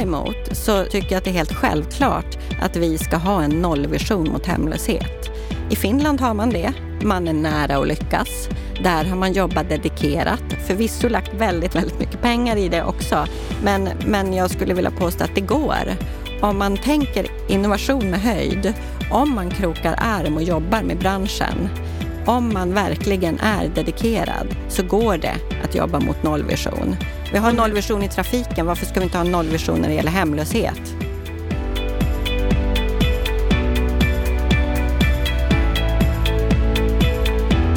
Däremot så tycker jag att det är helt självklart att vi ska ha en nollvision mot hemlöshet. I Finland har man det. Man är nära att lyckas. Där har man jobbat dedikerat. Förvisso lagt väldigt, väldigt mycket pengar i det också. Men, men jag skulle vilja påstå att det går. Om man tänker innovation med höjd, om man krokar arm och jobbar med branschen, om man verkligen är dedikerad så går det att jobba mot nollvision. Vi har nollvision i trafiken, varför ska vi inte ha nollvision när det gäller hemlöshet?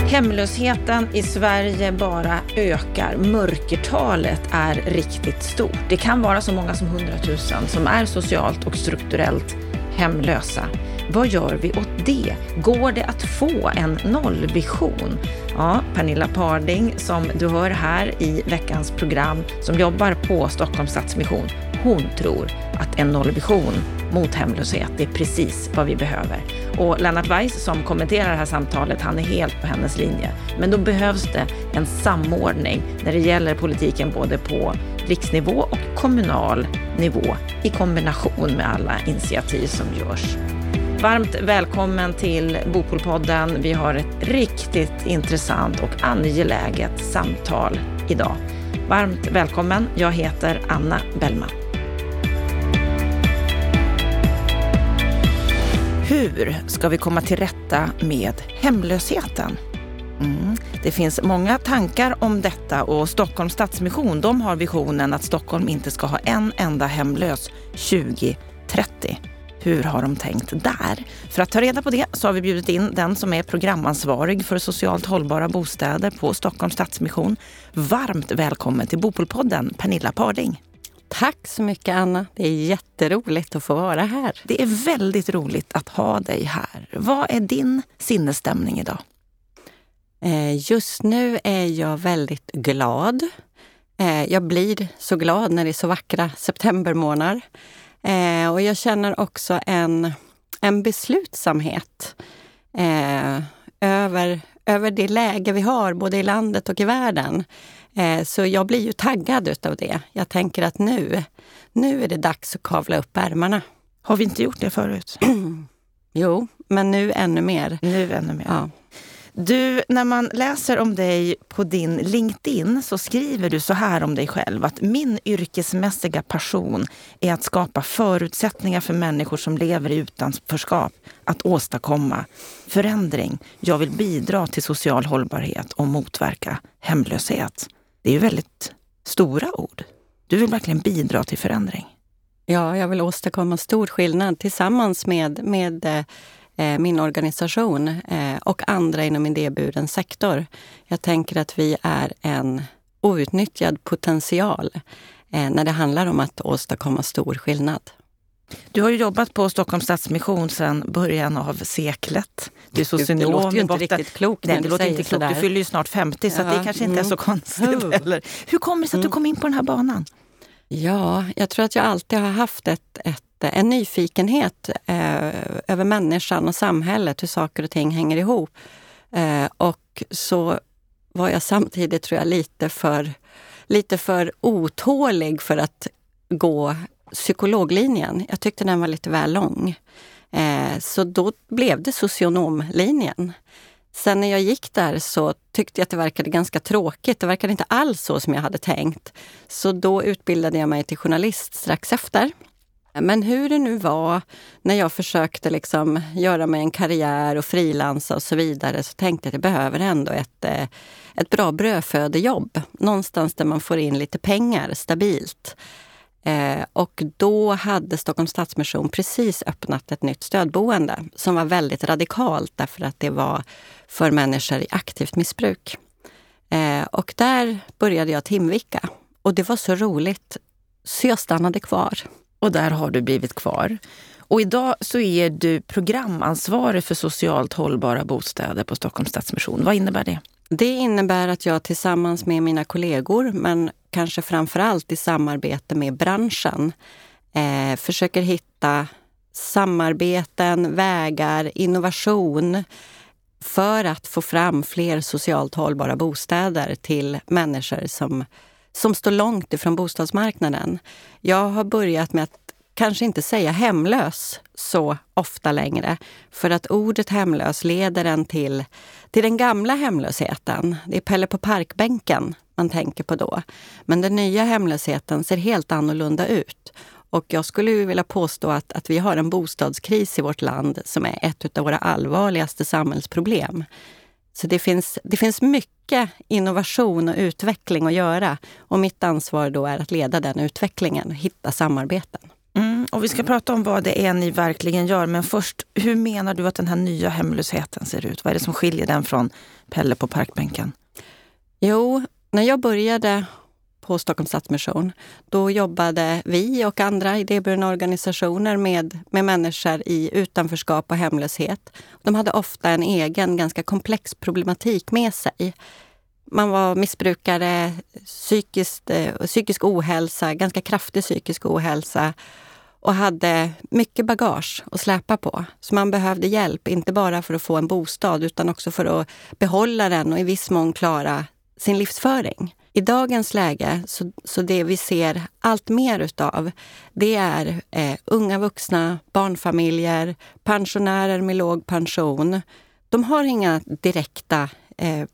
Hemlösheten i Sverige bara ökar. Mörkertalet är riktigt stort. Det kan vara så många som 100 000 som är socialt och strukturellt hemlösa. Vad gör vi åt det? Går det att få en nollvision? Ja, Pernilla Parding, som du hör här i veckans program, som jobbar på Stockholms Stadsmission, hon tror att en nollvision mot hemlöshet, det är precis vad vi behöver. Och Lennart Weiss som kommenterar det här samtalet, han är helt på hennes linje. Men då behövs det en samordning när det gäller politiken både på riksnivå och kommunal nivå i kombination med alla initiativ som görs. Varmt välkommen till Bopolpodden. Vi har ett riktigt intressant och angeläget samtal idag. Varmt välkommen. Jag heter Anna Bellman. Hur ska vi komma till rätta med hemlösheten? Mm. Det finns många tankar om detta och Stockholms Stadsmission de har visionen att Stockholm inte ska ha en enda hemlös 2030. Hur har de tänkt där? För att ta reda på det så har vi bjudit in den som är programansvarig för socialt hållbara bostäder på Stockholms Stadsmission. Varmt välkommen till Bopolpodden, Pernilla Parding. Tack så mycket Anna. Det är jätteroligt att få vara här. Det är väldigt roligt att ha dig här. Vad är din sinnesstämning idag? Eh, just nu är jag väldigt glad. Eh, jag blir så glad när det är så vackra septembermånader. Eh, och jag känner också en, en beslutsamhet över, över det läge vi har både i landet och i världen. Så jag blir ju taggad utav det. Jag tänker att nu, nu är det dags att kavla upp ärmarna. Har vi inte gjort det förut? jo, men nu ännu mer. Nu ännu mer. Ja. Du, när man läser om dig på din LinkedIn så skriver du så här om dig själv att min yrkesmässiga passion är att skapa förutsättningar för människor som lever i utanförskap att åstadkomma förändring. Jag vill bidra till social hållbarhet och motverka hemlöshet. Det är ju väldigt stora ord. Du vill verkligen bidra till förändring. Ja, jag vill åstadkomma stor skillnad tillsammans med, med eh, min organisation eh, och andra inom idéburen sektor. Jag tänker att vi är en outnyttjad potential eh, när det handlar om att åstadkomma stor skillnad. Du har ju jobbat på Stockholms Stadsmission sedan början av seklet. Du är socionom. Det låter ju inte riktigt klokt Nej, det låter inte klokt. Du fyller ju snart 50 så det kanske inte är så mm. konstigt heller. Hur kommer det sig att du mm. kom in på den här banan? Ja, jag tror att jag alltid har haft ett, ett en nyfikenhet eh, över människan och samhället, hur saker och ting hänger ihop. Eh, och så var jag samtidigt, tror jag, lite för, lite för otålig för att gå psykologlinjen. Jag tyckte den var lite väl lång. Eh, så då blev det socionomlinjen. Sen när jag gick där så tyckte jag att det verkade ganska tråkigt. Det verkade inte alls så som jag hade tänkt. Så då utbildade jag mig till journalist strax efter. Men hur det nu var, när jag försökte liksom göra mig en karriär och frilansa och så vidare, så tänkte jag att jag behöver ändå ett, eh, ett bra brödfödejobb. Någonstans där man får in lite pengar stabilt. Eh, och då hade Stockholms Stadsmission precis öppnat ett nytt stödboende som var väldigt radikalt därför att det var för människor i aktivt missbruk. Eh, och där började jag timvika och det var så roligt så jag stannade kvar. Och där har du blivit kvar. Och idag så är du programansvarig för socialt hållbara bostäder på Stockholms Stadsmission. Vad innebär det? Det innebär att jag tillsammans med mina kollegor, men kanske framför allt i samarbete med branschen, eh, försöker hitta samarbeten, vägar, innovation för att få fram fler socialt hållbara bostäder till människor som, som står långt ifrån bostadsmarknaden. Jag har börjat med att kanske inte säga hemlös så ofta längre. För att ordet hemlös leder en till, till den gamla hemlösheten. Det är Pelle på parkbänken man tänker på då. Men den nya hemlösheten ser helt annorlunda ut. Och jag skulle vilja påstå att, att vi har en bostadskris i vårt land som är ett av våra allvarligaste samhällsproblem. Så det finns, det finns mycket innovation och utveckling att göra. Och mitt ansvar då är att leda den utvecklingen och hitta samarbeten. Mm, och vi ska prata om vad det är ni verkligen gör. Men först, hur menar du att den här nya hemlösheten ser ut? Vad är det som skiljer den från Pelle på parkbänken? Jo, när jag började på Stockholms Stadsmission, då jobbade vi och andra idéburna organisationer med, med människor i utanförskap och hemlöshet. De hade ofta en egen, ganska komplex problematik med sig. Man var missbrukare, psykiskt, eh, psykisk ohälsa, ganska kraftig psykisk ohälsa och hade mycket bagage att släpa på. Så man behövde hjälp, inte bara för att få en bostad utan också för att behålla den och i viss mån klara sin livsföring. I dagens läge, så, så det vi ser allt mer utav, det är eh, unga vuxna, barnfamiljer, pensionärer med låg pension. De har inga direkta eh,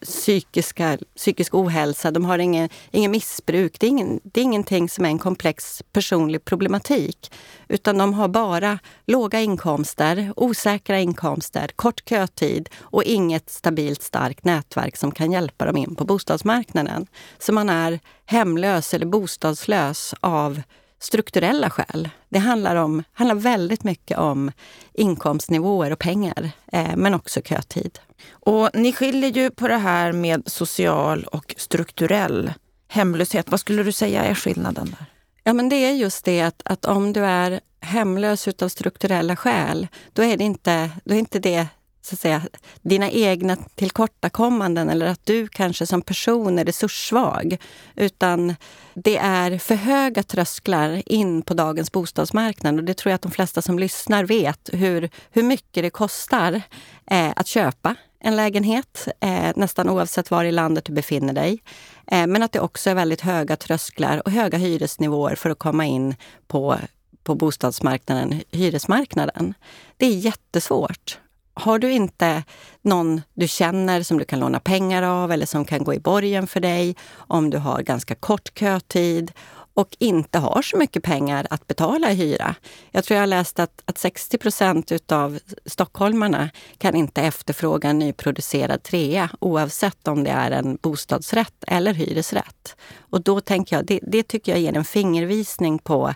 psykiska, psykisk ohälsa, de har ingen, ingen missbruk. Det är, ingen, det är ingenting som är en komplex personlig problematik. Utan de har bara låga inkomster, osäkra inkomster, kort kötid och inget stabilt starkt nätverk som kan hjälpa dem in på bostadsmarknaden. Så man är hemlös eller bostadslös av strukturella skäl. Det handlar, om, handlar väldigt mycket om inkomstnivåer och pengar, eh, men också kötid. Och ni skiljer ju på det här med social och strukturell hemlöshet. Vad skulle du säga är skillnaden där? Ja, men det är just det att, att om du är hemlös utav strukturella skäl, då är det inte, då är inte det så att säga, dina egna tillkortakommanden eller att du kanske som person är resurssvag. Utan det är för höga trösklar in på dagens bostadsmarknad. Och det tror jag att de flesta som lyssnar vet hur, hur mycket det kostar eh, att köpa en lägenhet, eh, nästan oavsett var i landet du befinner dig. Eh, men att det också är väldigt höga trösklar och höga hyresnivåer för att komma in på, på bostadsmarknaden, hyresmarknaden. Det är jättesvårt har du inte någon du känner som du kan låna pengar av eller som kan gå i borgen för dig, om du har ganska kort kötid och inte har så mycket pengar att betala i hyra. Jag tror jag har läst att, att 60 procent av stockholmarna kan inte efterfråga en nyproducerad trea oavsett om det är en bostadsrätt eller hyresrätt. Och då tänker jag, det, det tycker jag ger en fingervisning på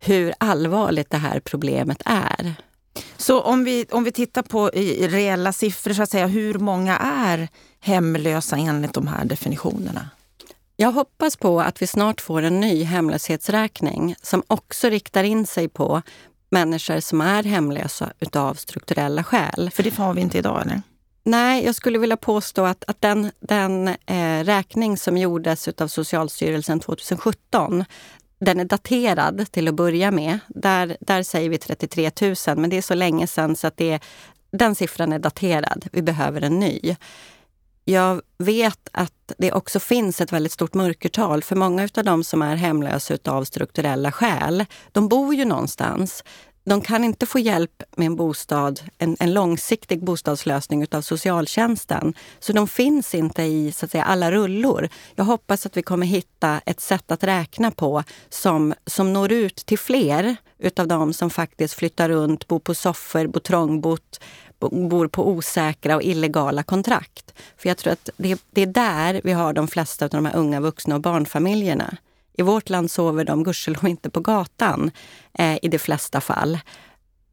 hur allvarligt det här problemet är. Så om vi, om vi tittar på i reella siffror, så att säga, hur många är hemlösa enligt de här definitionerna? Jag hoppas på att vi snart får en ny hemlöshetsräkning som också riktar in sig på människor som är hemlösa utav strukturella skäl. För det har vi inte idag, eller? Nej, jag skulle vilja påstå att, att den, den eh, räkning som gjordes av Socialstyrelsen 2017, den är daterad till att börja med. Där, där säger vi 33 000, men det är så länge sedan så att det, den siffran är daterad. Vi behöver en ny. Jag vet att det också finns ett väldigt stort mörkertal för många av de som är hemlösa av strukturella skäl. De bor ju någonstans de kan inte få hjälp med en bostad, en, en långsiktig bostadslösning utav socialtjänsten. Så de finns inte i så att säga, alla rullor. Jag hoppas att vi kommer hitta ett sätt att räkna på som, som når ut till fler utav de som faktiskt flyttar runt, bor på soffor, bor trångbott, bor på osäkra och illegala kontrakt. För jag tror att det, det är där vi har de flesta av de här unga vuxna och barnfamiljerna. I vårt land sover de gudskelov inte på gatan eh, i de flesta fall.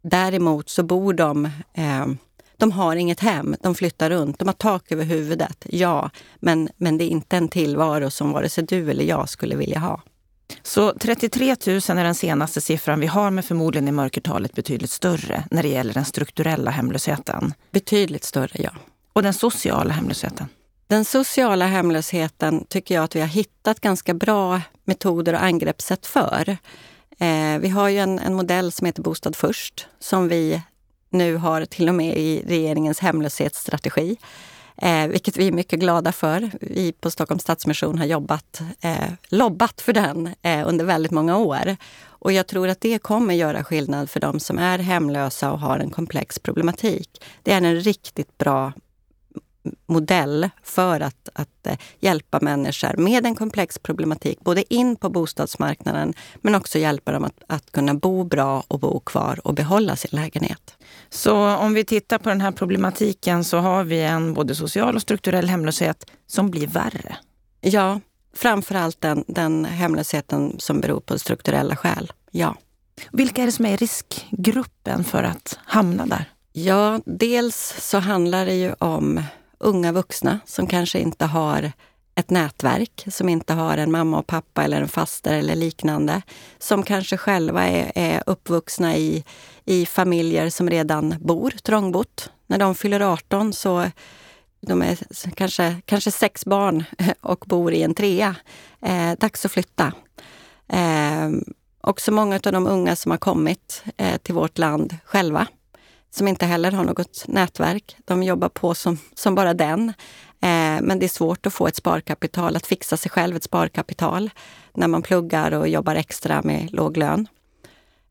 Däremot så bor de eh, de har inget hem, de flyttar runt, de har tak över huvudet, ja. Men, men det är inte en tillvaro som vare sig du eller jag skulle vilja ha. Så 33 000 är den senaste siffran vi har, men förmodligen är mörkertalet betydligt större när det gäller den strukturella hemlösheten. Betydligt större, ja. Och den sociala hemlösheten? Den sociala hemlösheten tycker jag att vi har hittat ganska bra metoder och angreppssätt för. Eh, vi har ju en, en, modell som heter Bostad först som vi nu har till och med i regeringens hemlöshetsstrategi. eh, vilket vi är mycket glada för. Vi på Stockholms Stadsmission har jobbat, eh, lobbat för den eh, under väldigt många år. Och jag tror att det kommer göra skillnad för de som är hemlösa och har en komplex problematik. Det är en riktigt bra modell för att, att eh, hjälpa människor med en komplex problematik, både in på bostadsmarknaden men också hjälpa dem att, att kunna bo bra och bo kvar och behålla sin lägenhet. Så om vi tittar på den här problematiken så har vi en både social och strukturell hemlöshet som blir värre. Ja, framförallt den, den hemlösheten som beror på strukturella skäl. Ja. Vilka är det som är i riskgruppen för att hamna där? Ja, dels så handlar det ju om unga vuxna som kanske inte har ett nätverk, som inte har en mamma och pappa eller en faster eller liknande. Som kanske själva är, är uppvuxna i, i familjer som redan bor trångbott. När de fyller 18 så de är kanske, kanske sex barn och bor i en trea. Eh, dags att flytta. Eh, också många av de unga som har kommit eh, till vårt land själva som inte heller har något nätverk. De jobbar på som, som bara den. Eh, men det är svårt att få ett sparkapital, att fixa sig själv ett sparkapital när man pluggar och jobbar extra med låg lön.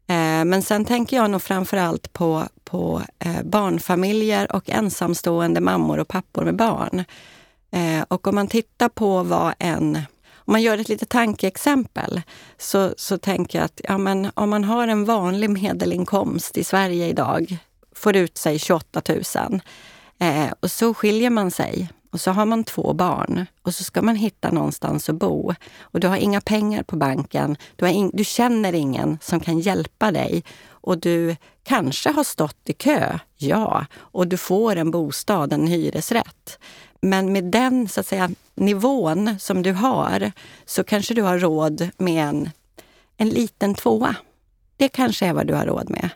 Eh, men sen tänker jag nog framför allt på, på eh, barnfamiljer och ensamstående mammor och pappor med barn. Eh, och om man tittar på vad en om man gör ett litet tankeexempel så, så tänker jag att ja, men om man har en vanlig medelinkomst i Sverige idag, får ut sig 28 000. Eh, och så skiljer man sig och så har man två barn och så ska man hitta någonstans att bo. Och du har inga pengar på banken, du, in, du känner ingen som kan hjälpa dig och du kanske har stått i kö, ja, och du får en bostad, en hyresrätt. Men med den så att säga, nivån som du har så kanske du har råd med en, en liten tvåa. Det kanske är vad du har råd med.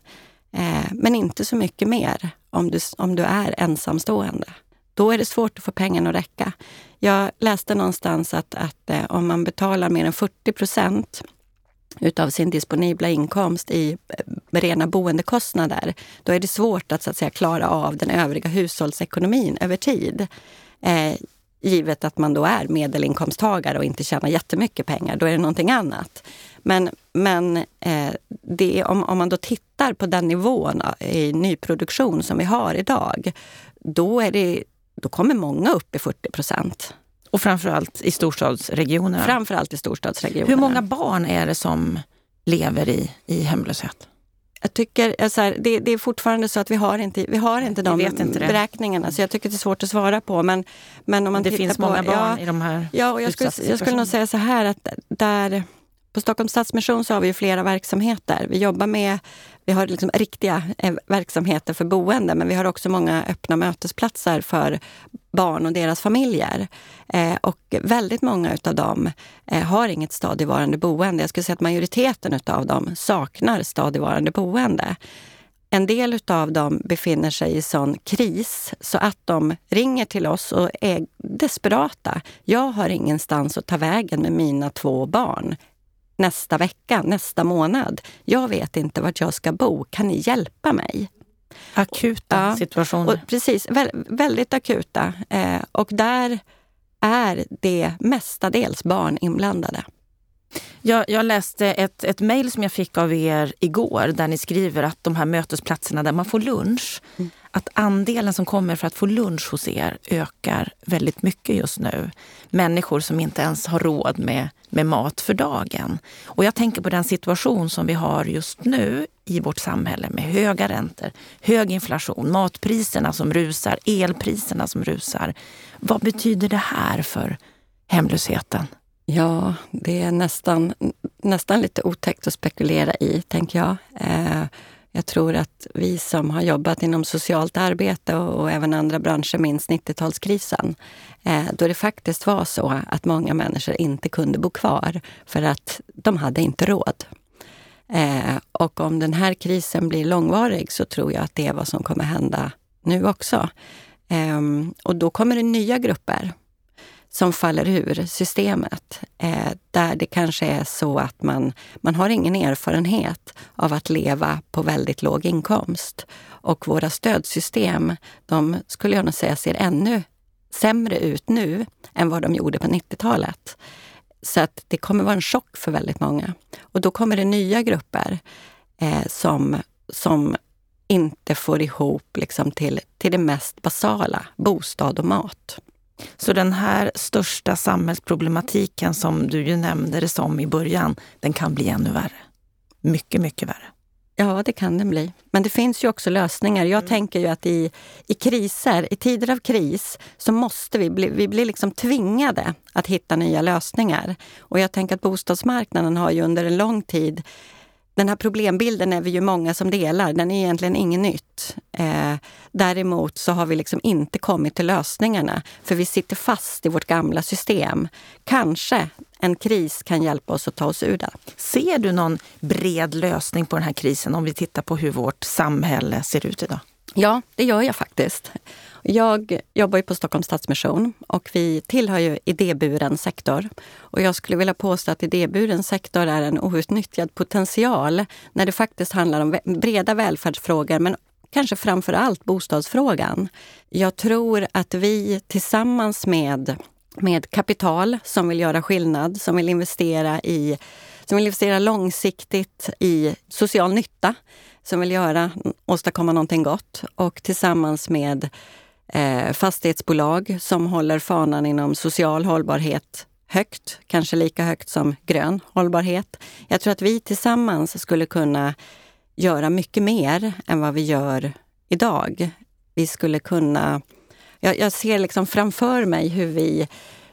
Eh, men inte så mycket mer om du, om du är ensamstående. Då är det svårt att få pengarna att räcka. Jag läste någonstans att, att eh, om man betalar mer än 40 procent utav sin disponibla inkomst i eh, rena boendekostnader, då är det svårt att, så att säga, klara av den övriga hushållsekonomin över tid. Eh, givet att man då är medelinkomsttagare och inte tjänar jättemycket pengar, då är det någonting annat. Men, men eh, det, om, om man då tittar på den nivån i nyproduktion som vi har idag, då, är det, då kommer många upp i 40 procent. Och framförallt i storstadsregionerna? Framförallt i storstadsregionerna. Hur många barn är det som lever i, i hemlöshet? Jag tycker, så här, det, det, är fortfarande så att vi har inte, vi har inte de inte beräkningarna. Så jag tycker det är svårt att svara på. Men, men om man det finns på, många barn ja, i de här Ja, och jag skulle, jag skulle nog säga så här att där på Stockholms Stadsmission så har vi flera verksamheter. Vi jobbar med, vi har liksom riktiga eh, verksamheter för boende, men vi har också många öppna mötesplatser för barn och deras familjer. Eh, och väldigt många av dem eh, har inget stadigvarande boende. Jag skulle säga att majoriteten av dem saknar stadigvarande boende. En del av dem befinner sig i sån kris så att de ringer till oss och är desperata. Jag har ingenstans att ta vägen med mina två barn nästa vecka, nästa månad. Jag vet inte vart jag ska bo. Kan ni hjälpa mig? Akuta ja, situationer. Och precis, vä väldigt akuta. Eh, och där är det mestadels barn inblandade. Jag, jag läste ett, ett mejl som jag fick av er igår där ni skriver att de här mötesplatserna där man får lunch, mm. att andelen som kommer för att få lunch hos er ökar väldigt mycket just nu. Människor som inte ens har råd med, med mat för dagen. Och jag tänker på den situation som vi har just nu i vårt samhälle med höga räntor, hög inflation, matpriserna som rusar, elpriserna som rusar. Vad betyder det här för hemlösheten? Ja, det är nästan, nästan lite otäckt att spekulera i, tänker jag. Eh, jag tror att vi som har jobbat inom socialt arbete och, och även andra branscher minns 90-talskrisen. Eh, då det faktiskt var så att många människor inte kunde bo kvar för att de hade inte råd. Eh, och om den här krisen blir långvarig så tror jag att det är vad som kommer hända nu också. Eh, och då kommer det nya grupper som faller ur systemet. Eh, där det kanske är så att man, man har ingen erfarenhet av att leva på väldigt låg inkomst. Och våra stödsystem, de skulle jag nog säga ser ännu sämre ut nu än vad de gjorde på 90-talet. Så att det kommer vara en chock för väldigt många. Och då kommer det nya grupper eh, som, som inte får ihop liksom till, till det mest basala, bostad och mat. Så den här största samhällsproblematiken som du ju nämnde det som i början, den kan bli ännu värre. Mycket, mycket värre. Ja, det kan den bli. Men det finns ju också lösningar. Jag mm. tänker ju att i, i kriser, i tider av kris, så måste vi bli, vi blir liksom tvingade att hitta nya lösningar. Och jag tänker att bostadsmarknaden har ju under en lång tid den här problembilden är vi ju många som delar. Den är egentligen inget nytt. Eh, däremot så har vi liksom inte kommit till lösningarna, för vi sitter fast i vårt gamla system. Kanske en kris kan hjälpa oss att ta oss ur det. Ser du någon bred lösning på den här krisen om vi tittar på hur vårt samhälle ser ut idag? Ja, det gör jag faktiskt. Jag jobbar ju på Stockholms Stadsmission och vi tillhör ju idéburen sektor. Och jag skulle vilja påstå att idéburen sektor är en outnyttjad potential när det faktiskt handlar om breda välfärdsfrågor men kanske framför allt bostadsfrågan. Jag tror att vi tillsammans med, med kapital som vill göra skillnad, som vill investera i som vill investera långsiktigt i social nytta, som vill göra, åstadkomma någonting gott och tillsammans med eh, fastighetsbolag som håller fanan inom social hållbarhet högt, kanske lika högt som grön hållbarhet. Jag tror att vi tillsammans skulle kunna göra mycket mer än vad vi gör idag. Vi skulle kunna... Jag, jag ser liksom framför mig hur, vi,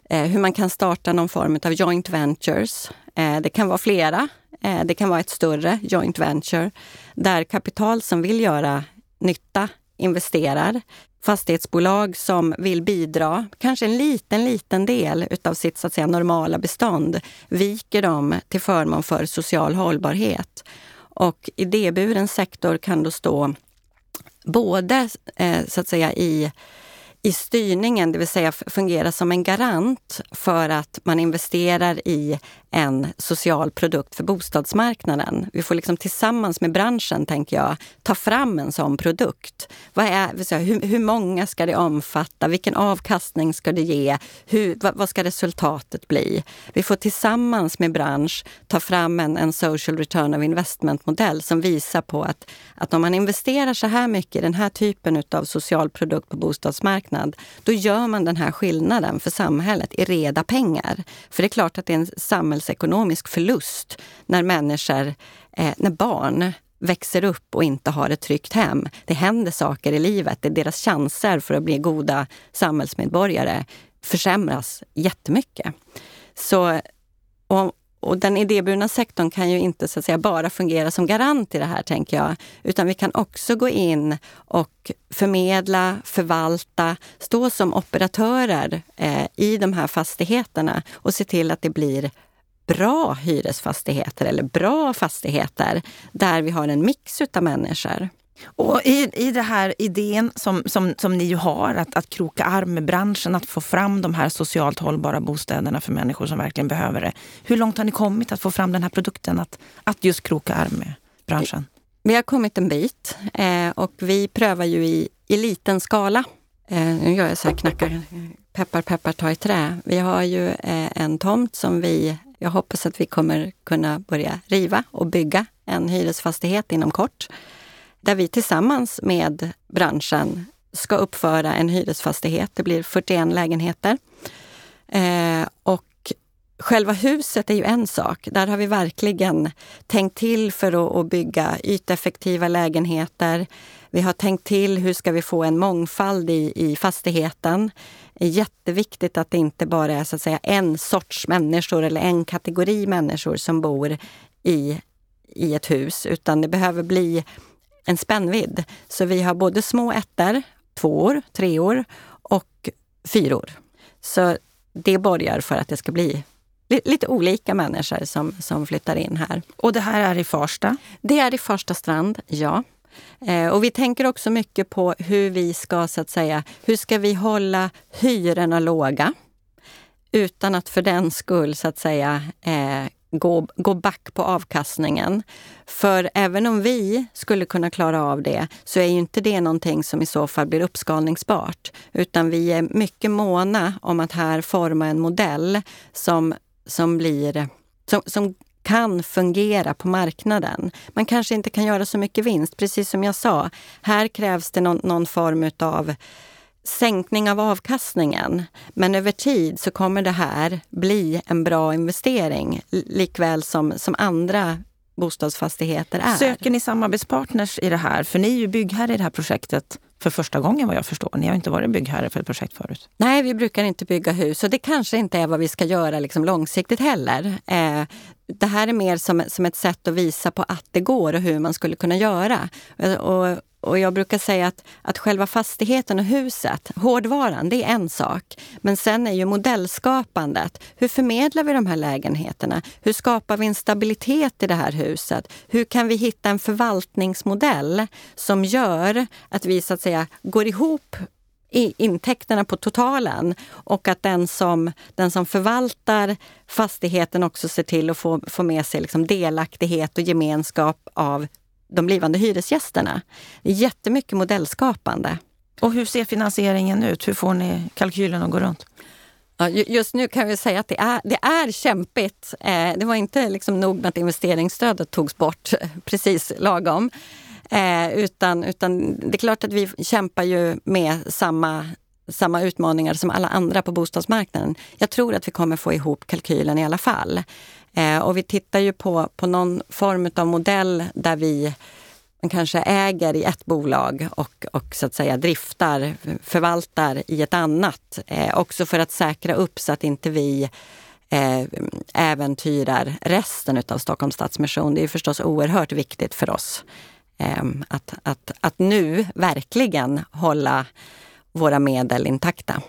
eh, hur man kan starta någon form av joint ventures. Eh, det kan vara flera. Eh, det kan vara ett större joint venture där kapital som vill göra nytta investerar fastighetsbolag som vill bidra, kanske en liten, liten del utav sitt så att säga, normala bestånd, viker dem till förmån för social hållbarhet. Och idéburen sektor kan då stå både eh, så att säga i i styrningen, det vill säga fungera som en garant för att man investerar i en social produkt för bostadsmarknaden. Vi får liksom tillsammans med branschen, tänker jag, ta fram en sån produkt. Vad är, hur, hur många ska det omfatta? Vilken avkastning ska det ge? Hur, vad, vad, ska resultatet bli? Vi får tillsammans med bransch ta fram en, en social return of investment-modell som visar på att, att om man investerar så här mycket i den här typen av social produkt på bostadsmarknad, då gör man den här skillnaden för samhället i reda pengar. För det är klart att det är en samhälls samhällsekonomisk förlust när människor, eh, när barn växer upp och inte har ett tryggt hem. Det händer saker i livet. Det är deras chanser för att bli goda samhällsmedborgare försämras jättemycket. Så, och, och den idéburna sektorn kan ju inte så att säga, bara fungera som garant i det här, tänker jag. Utan vi kan också gå in och förmedla, förvalta, stå som operatörer eh, i de här fastigheterna och se till att det blir bra hyresfastigheter eller bra fastigheter där vi har en mix av människor. Och i, i den här idén som, som, som ni ju har, att, att kroka arm med branschen, att få fram de här socialt hållbara bostäderna för människor som verkligen behöver det. Hur långt har ni kommit att få fram den här produkten, att, att just kroka arm med branschen? Vi har kommit en bit eh, och vi prövar ju i, i liten skala. Eh, nu gör jag så här, knackar, peppar peppar ta i trä. Vi har ju eh, en tomt som vi jag hoppas att vi kommer kunna börja riva och bygga en hyresfastighet inom kort. Där vi tillsammans med branschen ska uppföra en hyresfastighet. Det blir 41 lägenheter. Eh, och själva huset är ju en sak. Där har vi verkligen tänkt till för att, att bygga yteffektiva lägenheter. Vi har tänkt till hur ska vi få en mångfald i, i fastigheten är jätteviktigt att det inte bara är så att säga en sorts människor eller en kategori människor som bor i, i ett hus, utan det behöver bli en spännvidd. Så vi har både små ettor, tvåor, treor och fyror. Så det borgar för att det ska bli lite olika människor som, som flyttar in här. Och det här är i Farsta? Det är i Farsta strand, ja. Eh, och vi tänker också mycket på hur vi ska, så att säga, hur ska vi hålla hyrorna låga? Utan att för den skull, så att säga, eh, gå, gå back på avkastningen. För även om vi skulle kunna klara av det så är ju inte det någonting som i så fall blir uppskalningsbart. Utan vi är mycket måna om att här forma en modell som, som blir som, som kan fungera på marknaden. Man kanske inte kan göra så mycket vinst, precis som jag sa. Här krävs det någon, någon form av sänkning av avkastningen. Men över tid så kommer det här bli en bra investering likväl som, som andra bostadsfastigheter är. Söker ni samarbetspartners i det här? För ni är ju byggherre i det här projektet för första gången vad jag förstår. Ni har inte varit byggherre för ett projekt förut. Nej, vi brukar inte bygga hus och det kanske inte är vad vi ska göra liksom långsiktigt heller. Eh, det här är mer som, som ett sätt att visa på att det går och hur man skulle kunna göra. Och, och jag brukar säga att, att själva fastigheten och huset, hårdvaran, det är en sak. Men sen är ju modellskapandet. Hur förmedlar vi de här lägenheterna? Hur skapar vi en stabilitet i det här huset? Hur kan vi hitta en förvaltningsmodell som gör att vi så att säga går ihop i intäkterna på totalen och att den som, den som förvaltar fastigheten också ser till att få, få med sig liksom delaktighet och gemenskap av de blivande hyresgästerna. Det är jättemycket modellskapande. Och hur ser finansieringen ut? Hur får ni kalkylen att gå runt? Ja, just nu kan vi säga att det är, det är kämpigt. Eh, det var inte liksom nog med att investeringsstödet togs bort precis lagom. Eh, utan, utan det är klart att vi kämpar ju med samma, samma utmaningar som alla andra på bostadsmarknaden. Jag tror att vi kommer få ihop kalkylen i alla fall. Eh, och vi tittar ju på, på någon form av modell där vi man kanske äger i ett bolag och, och så att säga driftar, förvaltar i ett annat. Eh, också för att säkra upp så att inte vi eh, äventyrar resten av Stockholms Stadsmission. Det är förstås oerhört viktigt för oss eh, att, att, att nu verkligen hålla våra medel intakta.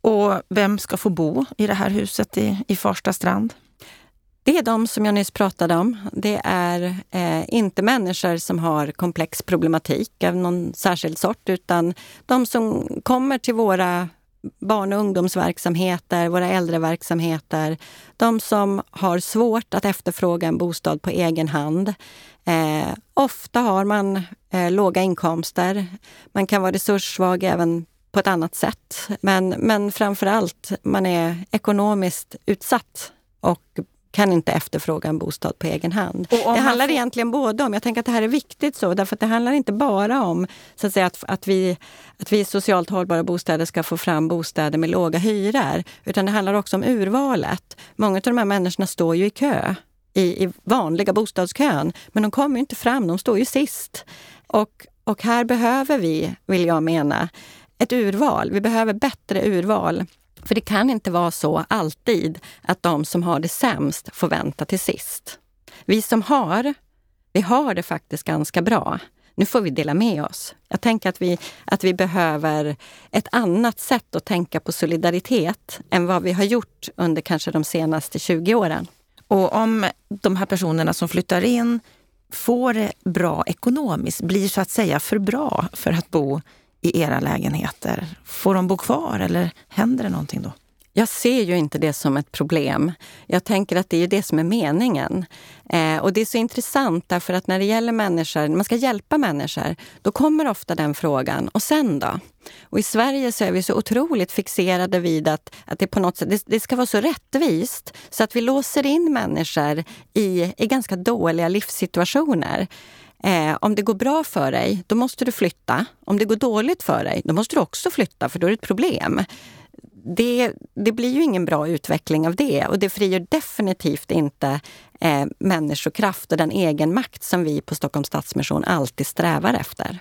Och vem ska få bo i det här huset i, i Farsta strand? Det är de som jag nyss pratade om. Det är eh, inte människor som har komplex problematik av någon särskild sort, utan de som kommer till våra barn och ungdomsverksamheter, våra äldreverksamheter. De som har svårt att efterfråga en bostad på egen hand. Eh, ofta har man eh, låga inkomster. Man kan vara resurssvag även på ett annat sätt. Men, men framför allt, man är ekonomiskt utsatt och kan inte efterfråga en bostad på egen hand. Det handlar får... egentligen både om, jag tänker att det här är viktigt så, därför att det handlar inte bara om så att, säga, att, att, vi, att vi socialt hållbara bostäder ska få fram bostäder med låga hyror, utan det handlar också om urvalet. Många av de här människorna står ju i kö i, i vanliga bostadskön, men de kommer inte fram, de står ju sist. Och, och här behöver vi, vill jag mena, ett urval. Vi behöver bättre urval för det kan inte vara så alltid att de som har det sämst får vänta till sist. Vi som har, vi har det faktiskt ganska bra. Nu får vi dela med oss. Jag tänker att vi, att vi behöver ett annat sätt att tänka på solidaritet än vad vi har gjort under kanske de senaste 20 åren. Och om de här personerna som flyttar in får det bra ekonomiskt, blir så att säga för bra för att bo i era lägenheter? Får de bo kvar eller händer det någonting då? Jag ser ju inte det som ett problem. Jag tänker att det är det som är meningen. Eh, och det är så intressant därför att när det gäller människor, man ska hjälpa människor, då kommer ofta den frågan. Och sen då? Och i Sverige så är vi så otroligt fixerade vid att, att det på något sätt det, det ska vara så rättvist så att vi låser in människor i, i ganska dåliga livssituationer. Eh, om det går bra för dig, då måste du flytta. Om det går dåligt för dig, då måste du också flytta, för då är det ett problem. Det, det blir ju ingen bra utveckling av det och det frigör definitivt inte eh, människokraft och den egen makt som vi på Stockholms Stadsmission alltid strävar efter.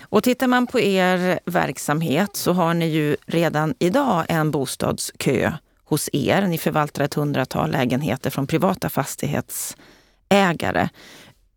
Och tittar man på er verksamhet så har ni ju redan idag en bostadskö hos er. Ni förvaltar ett hundratal lägenheter från privata fastighetsägare.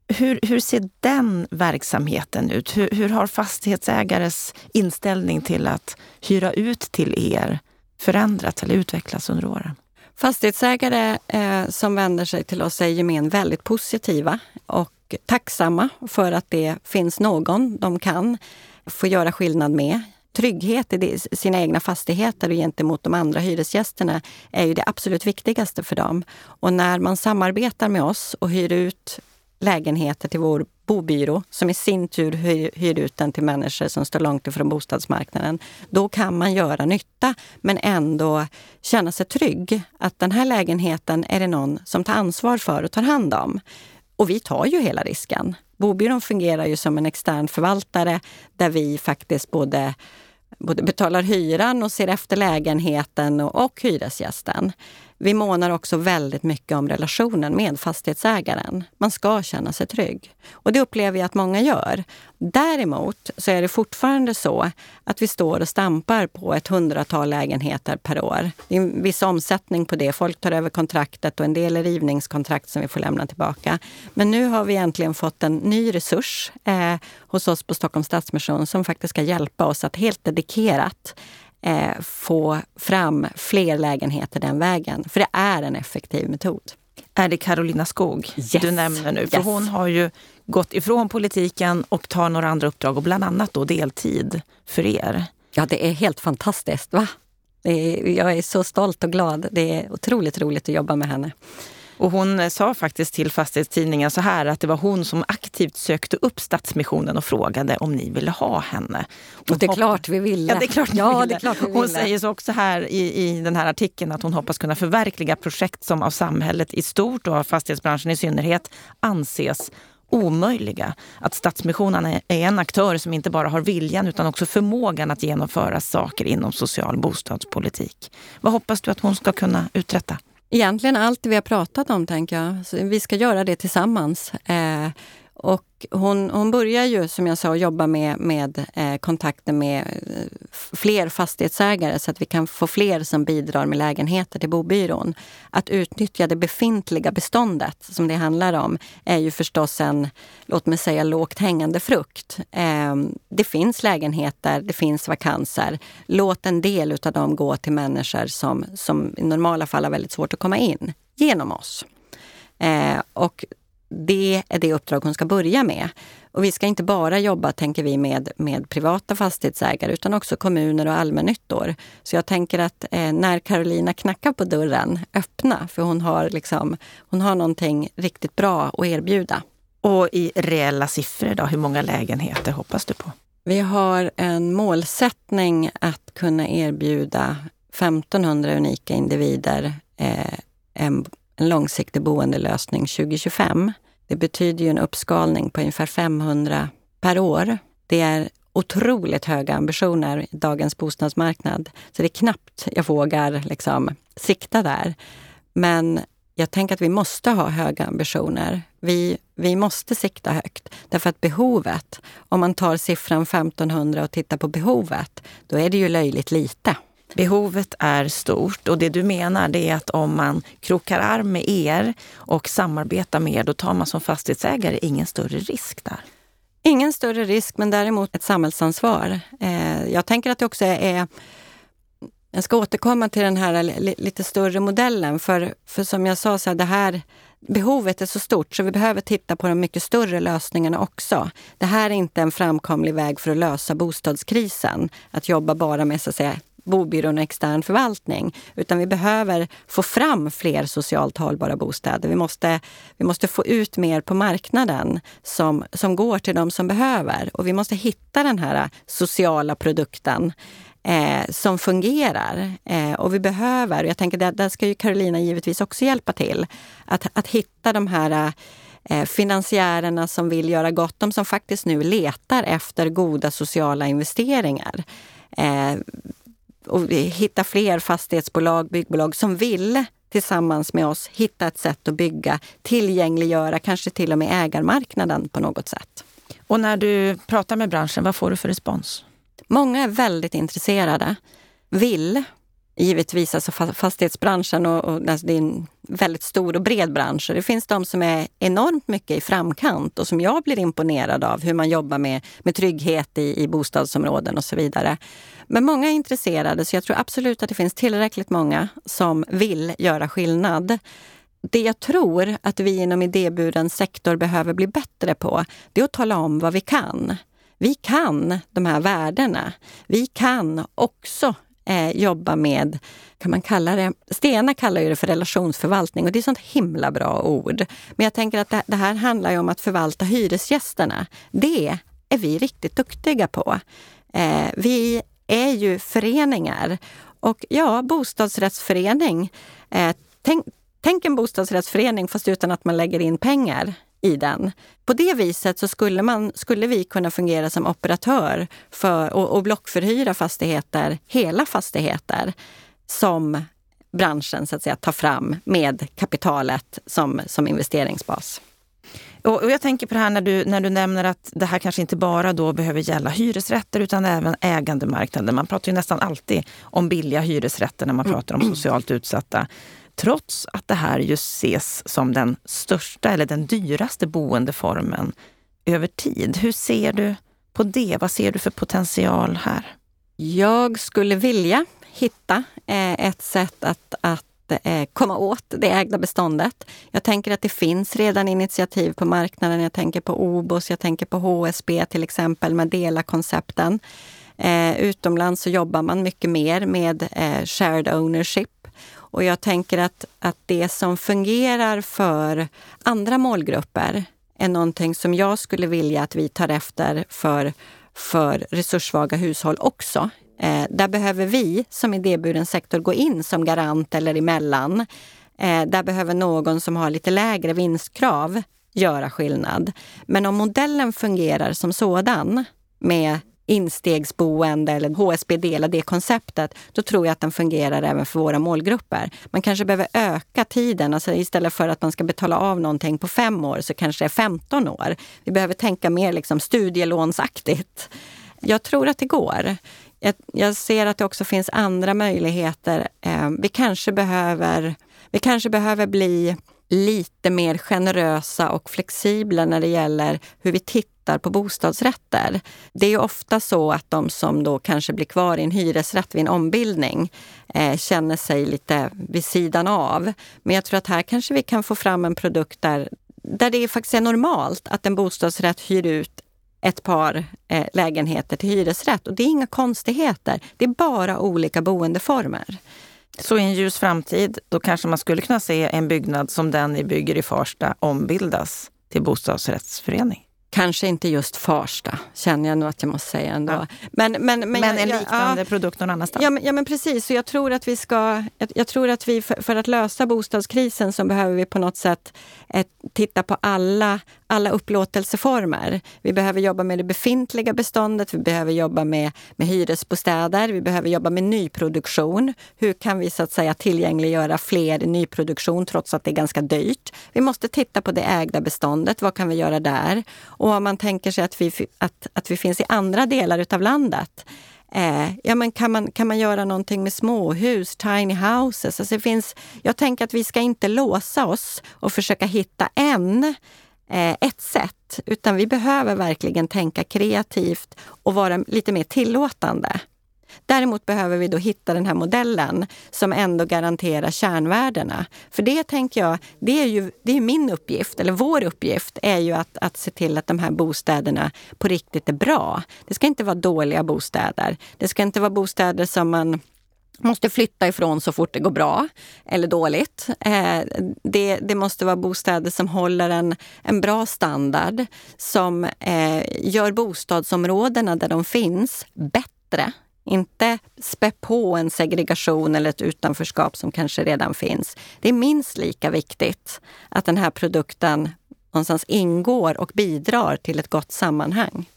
Hur, hur ser den verksamheten ut? Hur, hur har fastighetsägares inställning till att hyra ut till er förändrats eller utvecklats under åren? Fastighetsägare eh, som vänder sig till oss är i gemen väldigt positiva och tacksamma för att det finns någon de kan få göra skillnad med trygghet i sina egna fastigheter och gentemot de andra hyresgästerna är ju det absolut viktigaste för dem. Och när man samarbetar med oss och hyr ut lägenheter till vår bobyrå som i sin tur hyr, hyr ut den till människor som står långt ifrån bostadsmarknaden. Då kan man göra nytta men ändå känna sig trygg att den här lägenheten är det någon som tar ansvar för och tar hand om. Och vi tar ju hela risken. Bobyrån fungerar ju som en extern förvaltare där vi faktiskt både både betalar hyran och ser efter lägenheten och, och hyresgästen. Vi månar också väldigt mycket om relationen med fastighetsägaren. Man ska känna sig trygg. Och det upplever jag att många gör. Däremot så är det fortfarande så att vi står och stampar på ett hundratal lägenheter per år. Det är en viss omsättning på det. Folk tar över kontraktet och en del är rivningskontrakt som vi får lämna tillbaka. Men nu har vi äntligen fått en ny resurs eh, hos oss på Stockholms Stadsmission som faktiskt ska hjälpa oss att helt dedikerat eh, få fram fler lägenheter den vägen. För det är en effektiv metod. Är det Carolina Skog yes. du nämner nu? För yes. hon har ju gått ifrån politiken och tar några andra uppdrag och bland annat då deltid för er. Ja, det är helt fantastiskt. va? Är, jag är så stolt och glad. Det är otroligt roligt att jobba med henne. Och hon sa faktiskt till Fastighetstidningen så här att det var hon som aktivt sökte upp Stadsmissionen och frågade om ni ville ha henne. Och det är klart vi ville. Ja, det är klart, ja, ville. Det är klart vi ville. Hon säger så också här i, i den här artikeln att hon hoppas kunna förverkliga projekt som av samhället i stort och av fastighetsbranschen i synnerhet anses omöjliga. Att Stadsmissionen är en aktör som inte bara har viljan utan också förmågan att genomföra saker inom social bostadspolitik. Vad hoppas du att hon ska kunna uträtta? Egentligen allt vi har pratat om, tänker jag. Så vi ska göra det tillsammans. Eh, och hon, hon börjar ju, som jag sa, jobba med, med eh, kontakter med eh, fler fastighetsägare så att vi kan få fler som bidrar med lägenheter till bobyrån. Att utnyttja det befintliga beståndet, som det handlar om, är ju förstås en, låt mig säga, lågt hängande frukt. Eh, det finns lägenheter, det finns vakanser. Låt en del av dem gå till människor som, som i normala fall har väldigt svårt att komma in genom oss. Eh, och det är det uppdrag hon ska börja med. Och vi ska inte bara jobba, tänker vi, med, med privata fastighetsägare utan också kommuner och allmännyttor. Så jag tänker att eh, när Carolina knackar på dörren, öppna, för hon har, liksom, hon har någonting riktigt bra att erbjuda. Och i reella siffror då, hur många lägenheter hoppas du på? Vi har en målsättning att kunna erbjuda 1500 unika individer eh, en, en långsiktig boendelösning 2025. Det betyder ju en uppskalning på ungefär 500 per år. Det är otroligt höga ambitioner i dagens bostadsmarknad. Så det är knappt jag vågar liksom sikta där. Men jag tänker att vi måste ha höga ambitioner. Vi, vi måste sikta högt. Därför att behovet, om man tar siffran 1500 och tittar på behovet, då är det ju löjligt lite. Behovet är stort och det du menar det är att om man krokar arm med er och samarbetar med er, då tar man som fastighetsägare ingen större risk där? Ingen större risk, men däremot ett samhällsansvar. Eh, jag tänker att det också är jag ska återkomma till den här lite större modellen, för, för som jag sa, så här, det här behovet är så stort så vi behöver titta på de mycket större lösningarna också. Det här är inte en framkomlig väg för att lösa bostadskrisen, att jobba bara med så att säga, bobyrån och extern förvaltning. Utan vi behöver få fram fler socialt hållbara bostäder. Vi måste, vi måste få ut mer på marknaden som, som går till de som behöver. Och vi måste hitta den här sociala produkten eh, som fungerar. Eh, och vi behöver, jag tänker där, där ska ju Carolina givetvis också hjälpa till, att, att hitta de här eh, finansiärerna som vill göra gott, de som faktiskt nu letar efter goda sociala investeringar. Eh, och hitta fler fastighetsbolag, byggbolag som vill tillsammans med oss hitta ett sätt att bygga, tillgängliggöra, kanske till och med ägarmarknaden på något sätt. Och när du pratar med branschen, vad får du för respons? Många är väldigt intresserade, vill givetvis, alltså fastighetsbranschen och, och alltså det är en väldigt stor och bred bransch. Det finns de som är enormt mycket i framkant och som jag blir imponerad av hur man jobbar med, med trygghet i, i bostadsområden och så vidare. Men många är intresserade så jag tror absolut att det finns tillräckligt många som vill göra skillnad. Det jag tror att vi inom idéburen sektor behöver bli bättre på, det är att tala om vad vi kan. vi kan de här värdena. Vi kan också eh, jobba med, kan man kalla det, Stena kallar ju det för relationsförvaltning och det är ett sånt himla bra ord. Men jag tänker att det, det här handlar ju om att förvalta hyresgästerna. Det är vi riktigt duktiga på. Eh, vi är ju föreningar och ja, bostadsrättsförening. Eh, tänk, tänk en bostadsrättsförening fast utan att man lägger in pengar i den. På det viset så skulle, man, skulle vi kunna fungera som operatör för, och, och blockförhyra fastigheter, hela fastigheter, som branschen så att säga tar fram med kapitalet som, som investeringsbas. Och, jag tänker på det här när du, när du nämner att det här kanske inte bara då behöver gälla hyresrätter utan även ägandemarknaden. Man pratar ju nästan alltid om billiga hyresrätter när man pratar om socialt utsatta. Trots att det här just ses som den största eller den dyraste boendeformen över tid. Hur ser du på det? Vad ser du för potential här? Jag skulle vilja hitta eh, ett sätt att, att eh, komma åt det ägda beståndet. Jag tänker att det finns redan initiativ på marknaden. Jag tänker på OBOS, jag tänker på HSB till exempel med dela-koncepten. Eh, utomlands så jobbar man mycket mer med eh, shared ownership och jag tänker att, att det som fungerar för andra målgrupper är någonting som jag skulle vilja att vi tar efter för, för resurssvaga hushåll också. Eh, där behöver vi som idéburen sektor gå in som garant eller emellan. Eh, där behöver någon som har lite lägre vinstkrav göra skillnad. Men om modellen fungerar som sådan med instegsboende eller HSB delar det konceptet, då tror jag att den fungerar även för våra målgrupper. Man kanske behöver öka tiden, alltså istället för att man ska betala av någonting på fem år så kanske det är 15 år. Vi behöver tänka mer liksom studielånsaktigt. Jag tror att det går. Jag, ser att det också finns andra möjligheter. Eh, vi kanske behöver, vi kanske behöver bli lite mer generösa och flexibla när det gäller hur vi tittar på bostadsrätter. Det är ju ofta så att de som då kanske blir kvar i en hyresrätt vid en ombildning eh, känner sig lite vid sidan av. Men jag tror att här kanske vi kan få fram en produkt där, där det faktiskt är normalt att en bostadsrätt hyr ut ett par eh, lägenheter till hyresrätt. Och det är inga konstigheter. Det är bara olika boendeformer. Så i en ljus framtid, då kanske man skulle kunna se en byggnad som den ni bygger i Farsta ombildas till bostadsrättsförening? Kanske inte just Farsta, känner jag nog att jag måste säga ändå. Ja. Men, men, men, men en liknande ja, produkt någon annanstans? Ja men, ja, men precis. Så jag tror att vi ska... Jag, jag tror att vi för, för, att lösa bostadskrisen så behöver vi på något sätt eh, titta på alla, alla upplåtelseformer. Vi behöver jobba med det befintliga beståndet, vi behöver jobba med, med hyresbostäder, vi behöver jobba med nyproduktion. Hur kan vi så att säga tillgängliggöra fler i nyproduktion trots att det är ganska dyrt? Vi måste titta på det ägda beståndet. Vad kan vi göra där? Och om man tänker sig att vi, att, att vi finns i andra delar utav landet, Eh, ja, men kan, man, kan man göra någonting med småhus, tiny houses? Alltså det finns, jag tänker att vi ska inte låsa oss och försöka hitta en, Eh, ett sätt, utan vi behöver verkligen tänka kreativt och vara lite mer tillåtande. Däremot behöver vi då hitta den här modellen som ändå garanterar kärnvärdena. För det tänker jag, det är ju det är min uppgift, eller vår uppgift, är ju att, att se till att de här bostäderna på riktigt är bra. Det ska inte vara dåliga bostäder. Det ska inte vara bostäder som man måste flytta ifrån så fort det går bra eller dåligt. Eh, det, det, måste vara bostäder som håller en, en bra standard, som eh, gör bostadsområdena där de finns bättre inte spä på en segregation eller ett utanförskap som kanske redan finns. Det är minst lika viktigt att den här produkten någonstans ingår och bidrar till ett gott sammanhang.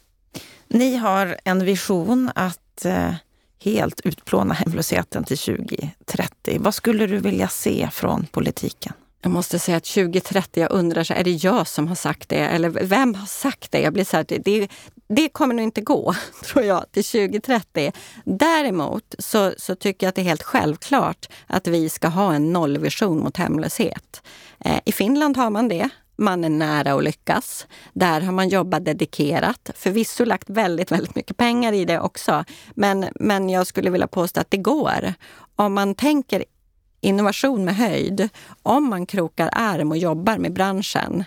Ni har en vision att eh, helt utplåna hemlösheten till 2030. Vad skulle du vilja se från politiken? Jag måste säga att 2030, jag undrar, så är det jag som har sagt det? Eller vem har sagt det? Jag blir så här, det, det kommer nog inte gå, tror jag, till 2030. Däremot så, så tycker jag att det är helt självklart att vi ska ha en nollvision mot hemlöshet. Eh, I Finland har man det. Man är nära att lyckas. Där har man jobbat dedikerat. Förvisso lagt väldigt, väldigt mycket pengar i det också. Men, men jag skulle vilja påstå att det går. Om man tänker innovation med höjd, om man krokar arm och jobbar med branschen,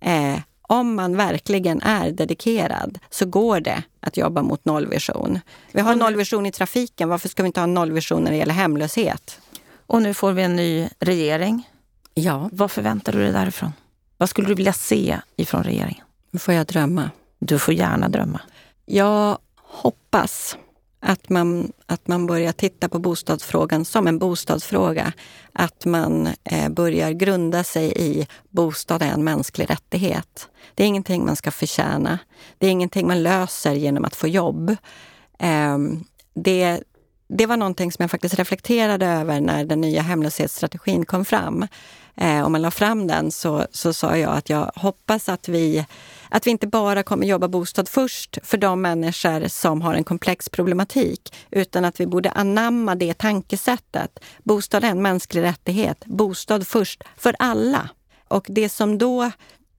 eh, om man verkligen är dedikerad så går det att jobba mot nollvision. Vi har nollvision i trafiken, varför ska vi inte ha nollvision när det gäller hemlöshet? Och nu får vi en ny regering. Ja. Vad förväntar du dig därifrån? Vad skulle du vilja se ifrån regeringen? Nu får jag drömma. Du får gärna drömma. Jag hoppas att man, att man börjar titta på bostadsfrågan som en bostadsfråga. Att man eh, börjar grunda sig i bostad är en mänsklig rättighet. Det är ingenting man ska förtjäna. Det är ingenting man löser genom att få jobb. Eh, det, det var någonting som jag faktiskt reflekterade över när den nya hemlöshetsstrategin kom fram. Eh, om man la fram den så, så sa jag att jag hoppas att vi, att vi inte bara kommer jobba bostad först för de människor som har en komplex problematik, utan att vi borde anamma det tankesättet. Bostad är en mänsklig rättighet. Bostad först för alla. Och det som då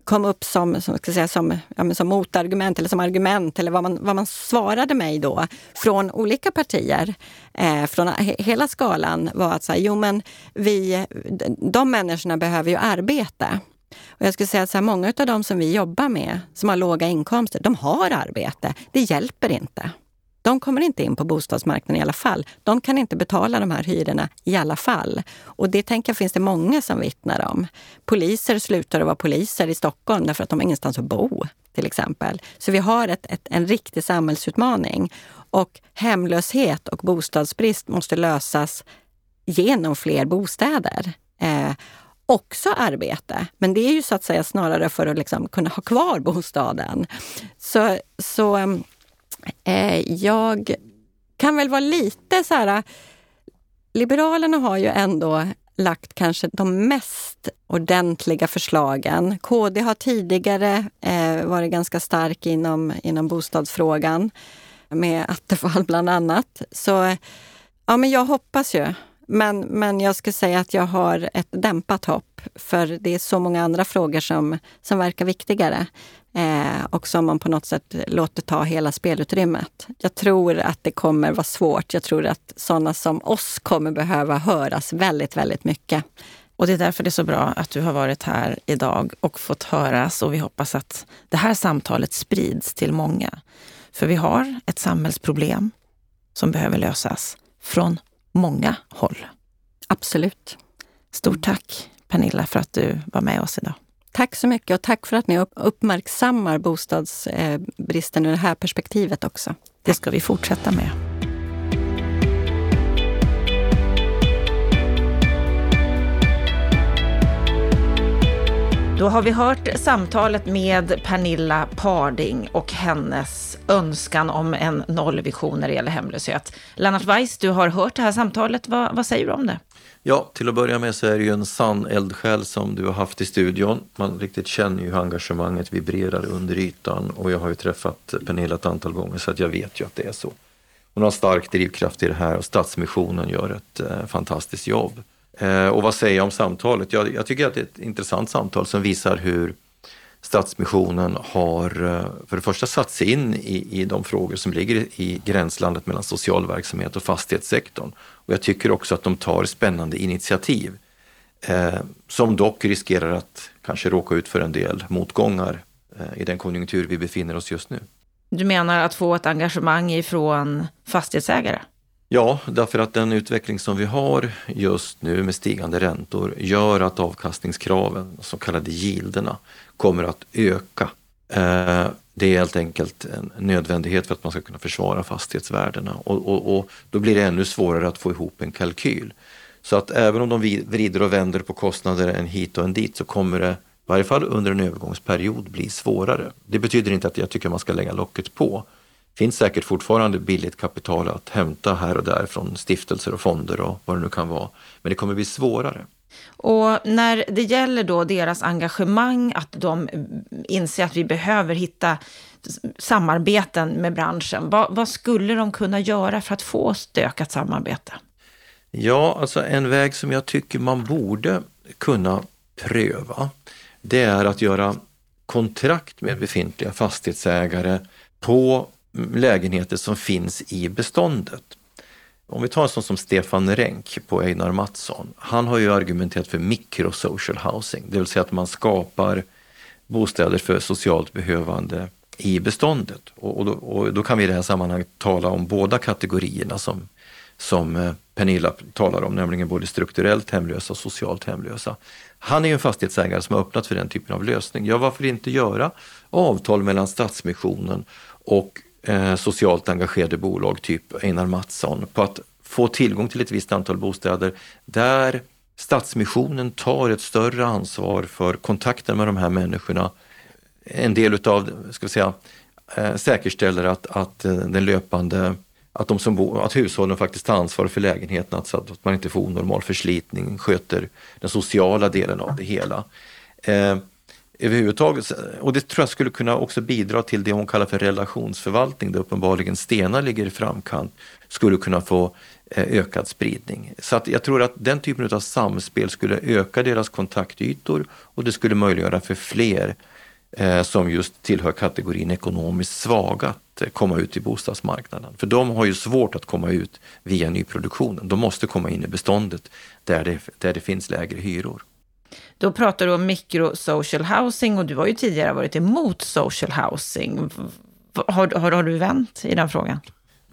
kom upp som, som, ska säga, som, ja, som motargument eller som argument eller vad man, vad man svarade mig då från olika partier, eh, från he, hela skalan var att säga, jo men vi, de människorna behöver ju arbete. Och jag skulle säga att så här, många av de som vi jobbar med, som har låga inkomster, de har arbete. Det hjälper inte. De kommer inte in på bostadsmarknaden i alla fall. De kan inte betala de här hyrorna i alla fall. Och det tänker jag finns det många som vittnar om. Poliser slutar att vara poliser i Stockholm därför att de har ingenstans att bo, till exempel. Så vi har ett, ett, en riktig samhällsutmaning. Och hemlöshet och bostadsbrist måste lösas genom fler bostäder. Eh, också arbete, men det är ju så att säga snarare för att liksom kunna ha kvar bostaden. Så, så ehm, Eh, jag kan väl vara lite så här... Eh, Liberalerna har ju ändå lagt kanske de mest ordentliga förslagen. KD har tidigare eh, varit ganska stark inom, inom bostadsfrågan med Attefall bland annat. Så ja, men jag hoppas ju. Men, men jag skulle säga att jag har ett dämpat hopp för det är så många andra frågor som, som verkar viktigare eh, och som man på något sätt låter ta hela spelutrymmet. Jag tror att det kommer vara svårt. Jag tror att sådana som oss kommer behöva höras väldigt, väldigt mycket. Och det är därför det är så bra att du har varit här idag och fått höras och vi hoppas att det här samtalet sprids till många. För vi har ett samhällsproblem som behöver lösas från många håll. Absolut. Stort tack Pernilla för att du var med oss idag. Tack så mycket och tack för att ni uppmärksammar bostadsbristen ur det här perspektivet också. Det ska vi fortsätta med. Då har vi hört samtalet med Pernilla Parding och hennes önskan om en nollvision när det gäller hemlöshet. Lennart Weiss, du har hört det här samtalet. Vad, vad säger du om det? Ja, till att börja med så är det ju en sann eldsjäl som du har haft i studion. Man riktigt känner ju hur engagemanget vibrerar under ytan och jag har ju träffat Pernilla ett antal gånger så att jag vet ju att det är så. Hon har stark drivkraft i det här och Stadsmissionen gör ett eh, fantastiskt jobb. Eh, och vad säger jag om samtalet? Jag, jag tycker att det är ett intressant samtal som visar hur Stadsmissionen har eh, för det första satt sig in i, i de frågor som ligger i gränslandet mellan social verksamhet och fastighetssektorn. Och jag tycker också att de tar spännande initiativ eh, som dock riskerar att kanske råka ut för en del motgångar eh, i den konjunktur vi befinner oss just nu. Du menar att få ett engagemang ifrån fastighetsägare? Ja, därför att den utveckling som vi har just nu med stigande räntor gör att avkastningskraven, så kallade yielderna, kommer att öka. Eh, det är helt enkelt en nödvändighet för att man ska kunna försvara fastighetsvärdena och, och, och då blir det ännu svårare att få ihop en kalkyl. Så att även om de vrider och vänder på kostnader en hit och en dit så kommer det, i varje fall under en övergångsperiod, bli svårare. Det betyder inte att jag tycker man ska lägga locket på. Det finns säkert fortfarande billigt kapital att hämta här och där från stiftelser och fonder och vad det nu kan vara. Men det kommer bli svårare. Och när det gäller då deras engagemang, att de inser att vi behöver hitta samarbeten med branschen, vad, vad skulle de kunna göra för att få ett ökat samarbete? Ja, alltså en väg som jag tycker man borde kunna pröva, det är att göra kontrakt med befintliga fastighetsägare på lägenheter som finns i beståndet. Om vi tar en sån som Stefan Renck på Einar Mattsson. Han har ju argumenterat för microsocial housing, det vill säga att man skapar bostäder för socialt behövande i beståndet. Och, och, då, och, då, kan vi i det här sammanhanget tala om båda kategorierna som, som eh, Pernilla talar om, nämligen både strukturellt hemlösa och socialt hemlösa. Han är ju en fastighetsägare som har öppnat för den typen av lösning. Ja, varför inte göra avtal mellan Stadsmissionen och eh, socialt engagerade bolag, typ Einar Mattsson, på att få tillgång till ett visst antal bostäder där Stadsmissionen tar ett större ansvar för kontakten med de här människorna. En del utav, ska vi säga, eh, säkerställer att, att eh, den löpande att, de som bor, att hushållen faktiskt tar ansvar för lägenheten, så att man inte får onormal förslitning, sköter den sociala delen av det hela. Eh, överhuvudtaget, och det tror jag skulle kunna också bidra till det hon kallar för relationsförvaltning, där uppenbarligen stenar ligger i framkant, skulle kunna få eh, ökad spridning. Så att jag tror att den typen av samspel skulle öka deras kontaktytor och det skulle möjliggöra för fler eh, som just tillhör kategorin ekonomiskt svaga att eh, komma ut i bostadsmarknaden. För de har ju svårt att komma ut via nyproduktionen. De måste komma in i beståndet där det, där det finns lägre hyror. Då pratar du om mikrosocial housing och du har ju tidigare varit emot social housing. Har, har, har du vänt i den frågan?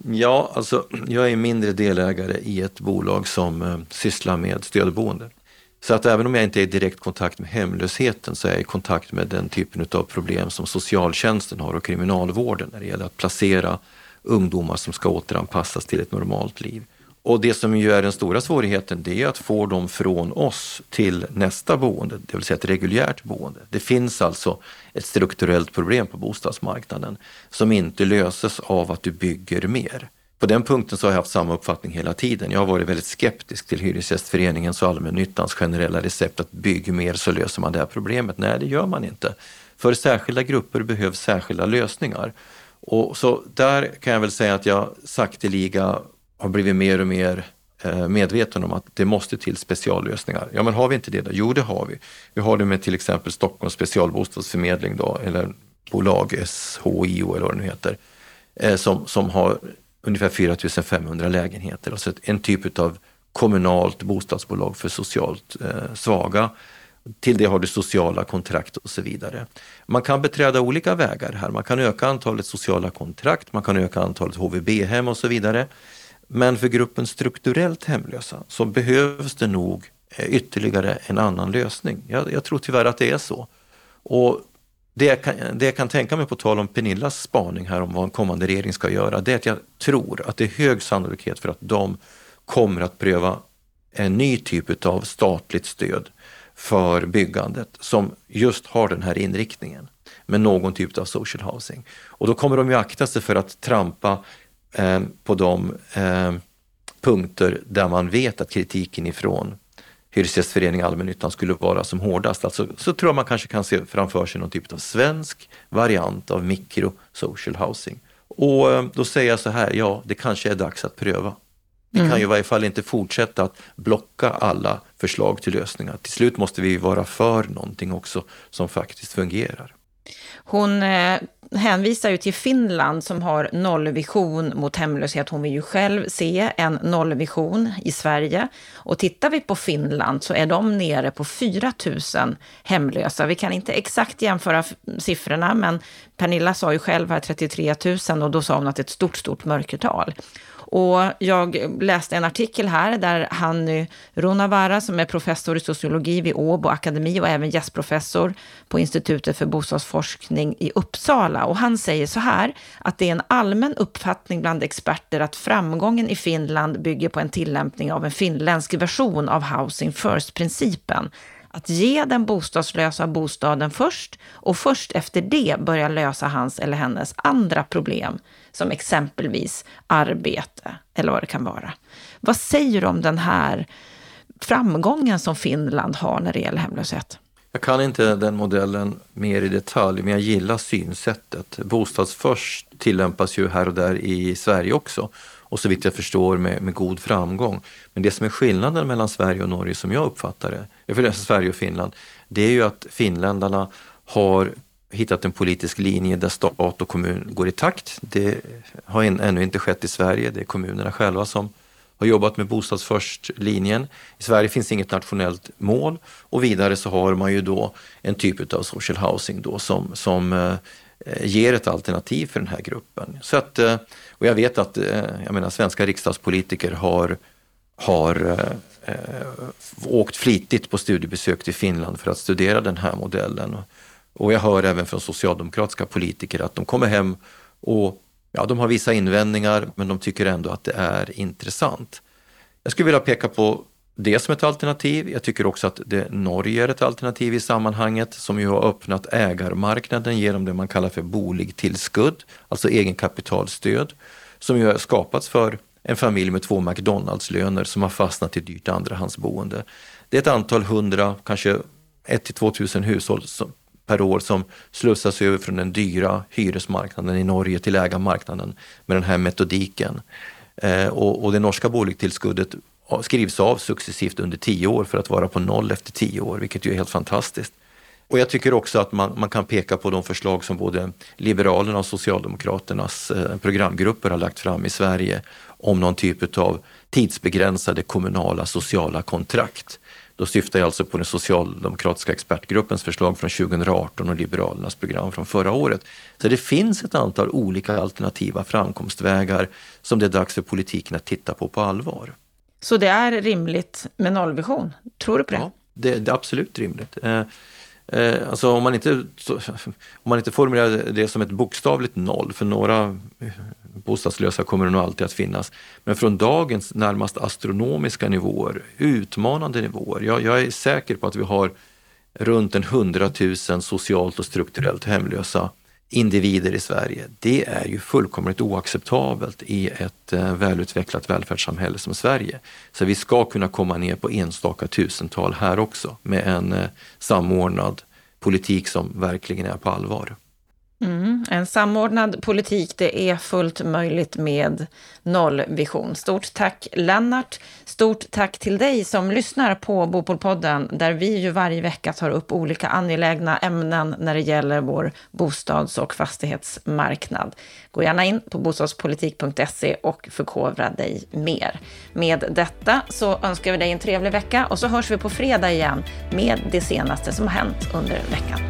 Ja, alltså jag är mindre delägare i ett bolag som eh, sysslar med stödboende. Så att även om jag inte är i direkt kontakt med hemlösheten så är jag i kontakt med den typen av problem som socialtjänsten har och kriminalvården när det gäller att placera ungdomar som ska återanpassas till ett normalt liv. Och det som ju är den stora svårigheten det är att få dem från oss till nästa boende, det vill säga ett reguljärt boende. Det finns alltså ett strukturellt problem på bostadsmarknaden som inte löses av att du bygger mer. På den punkten så har jag haft samma uppfattning hela tiden. Jag har varit väldigt skeptisk till Hyresgästföreningens och allmännyttans generella recept att bygga mer så löser man det här problemet. Nej, det gör man inte. För särskilda grupper behövs särskilda lösningar. Och så där kan jag väl säga att jag sakteliga har blivit mer och mer eh, medveten om att det måste till speciallösningar. Ja, men har vi inte det då? Jo, det har vi. Vi har det med till exempel Stockholms specialbostadsförmedling då, eller bolag SHIO eller vad det nu heter, eh, som, som har ungefär 4500 lägenheter. Alltså en typ av kommunalt bostadsbolag för socialt eh, svaga. Till det har du sociala kontrakt och så vidare. Man kan beträda olika vägar här. Man kan öka antalet sociala kontrakt, man kan öka antalet HVB-hem och så vidare. Men för gruppen strukturellt hemlösa så behövs det nog eh, ytterligare en annan lösning. Jag, jag tror tyvärr att det är så. Och det jag, kan, det jag kan tänka mig på tal om Pernillas spaning här om vad en kommande regering ska göra, det är att jag tror att det är hög sannolikhet för att de kommer att pröva en ny typ av statligt stöd för byggandet som just har den här inriktningen med någon typ av social housing. Och då kommer de ju akta sig för att trampa eh, på de eh, punkter där man vet att kritiken ifrån Hyresgästföreningen allmännyttan skulle vara som hårdast. Alltså, så tror jag man kanske kan se framför sig någon typ av svensk variant av mikro social housing. Och eh, då säger jag så här, ja det kanske är dags att pröva. Vi mm. kan ju i varje fall inte fortsätta att blocka alla förslag till lösningar. Till slut måste vi vara för någonting också som faktiskt fungerar. Hon eh, hänvisar ju till Finland som har nollvision mot hemlöshet. Hon vill ju själv se en nollvision i Sverige. Och tittar vi på Finland så är de nere på 4 000 hemlösa. Vi kan inte exakt jämföra siffrorna, men Pernilla sa ju själv här 33 000 och då sa hon att det är ett stort, stort mörkertal. Och jag läste en artikel här där Hanny Runavara, som är professor i sociologi vid Åbo akademi och även gästprofessor på Institutet för bostadsforskning i Uppsala. Och han säger så här, att det är en allmän uppfattning bland experter att framgången i Finland bygger på en tillämpning av en finländsk version av Housing First-principen att ge den bostadslösa bostaden först och först efter det börja lösa hans eller hennes andra problem, som exempelvis arbete eller vad det kan vara. Vad säger du om den här framgången som Finland har när det gäller hemlöshet? Jag kan inte den modellen mer i detalj, men jag gillar synsättet. Bostadsförst tillämpas ju här och där i Sverige också och så vitt jag förstår med, med god framgång. Men det som är skillnaden mellan Sverige och Norge som jag uppfattar det, för Sverige och Finland, det är ju att finländarna har hittat en politisk linje där stat och kommun går i takt. Det har ännu inte skett i Sverige. Det är kommunerna själva som har jobbat med bostadsförst-linjen. I Sverige finns inget nationellt mål och vidare så har man ju då en typ av social housing då som, som eh, ger ett alternativ för den här gruppen. Så att, eh, och jag vet att eh, jag menar, svenska riksdagspolitiker har, har eh, eh, åkt flitigt på studiebesök till Finland för att studera den här modellen. Och jag hör även från socialdemokratiska politiker att de kommer hem och ja, de har vissa invändningar men de tycker ändå att det är intressant. Jag skulle vilja peka på det som ett alternativ. Jag tycker också att det, Norge är ett alternativ i sammanhanget som ju har öppnat ägarmarknaden genom det man kallar för boligtillskudd, alltså egenkapitalstöd, som ju har skapats för en familj med två McDonalds-löner som har fastnat i dyrt andrahandsboende. Det är ett antal hundra, kanske 1 till 2 000 hushåll som, per år som slussas över från den dyra hyresmarknaden i Norge till ägarmarknaden med den här metodiken. Eh, och, och det norska boligtillskuddet skrivs av successivt under tio år för att vara på noll efter tio år, vilket ju är helt fantastiskt. Och jag tycker också att man, man kan peka på de förslag som både Liberalerna och Socialdemokraternas eh, programgrupper har lagt fram i Sverige om någon typ av tidsbegränsade kommunala sociala kontrakt. Då syftar jag alltså på den socialdemokratiska expertgruppens förslag från 2018 och Liberalernas program från förra året. Så det finns ett antal olika alternativa framkomstvägar som det är dags för politiken att titta på på allvar. Så det är rimligt med nollvision? Tror du på det? Ja, det, det är absolut rimligt. Eh, eh, alltså om man, inte, så, om man inte formulerar det som ett bokstavligt noll, för några bostadslösa kommer det nog alltid att finnas. Men från dagens närmast astronomiska nivåer, utmanande nivåer. Jag, jag är säker på att vi har runt en hundratusen socialt och strukturellt hemlösa individer i Sverige. Det är ju fullkomligt oacceptabelt i ett eh, välutvecklat välfärdssamhälle som Sverige. Så vi ska kunna komma ner på enstaka tusental här också med en eh, samordnad politik som verkligen är på allvar. Mm, en samordnad politik, det är fullt möjligt med nollvision. Stort tack Lennart. Stort tack till dig som lyssnar på Bopolpodden, där vi ju varje vecka tar upp olika angelägna ämnen när det gäller vår bostads och fastighetsmarknad. Gå gärna in på bostadspolitik.se och förkovra dig mer. Med detta så önskar vi dig en trevlig vecka och så hörs vi på fredag igen med det senaste som har hänt under veckan.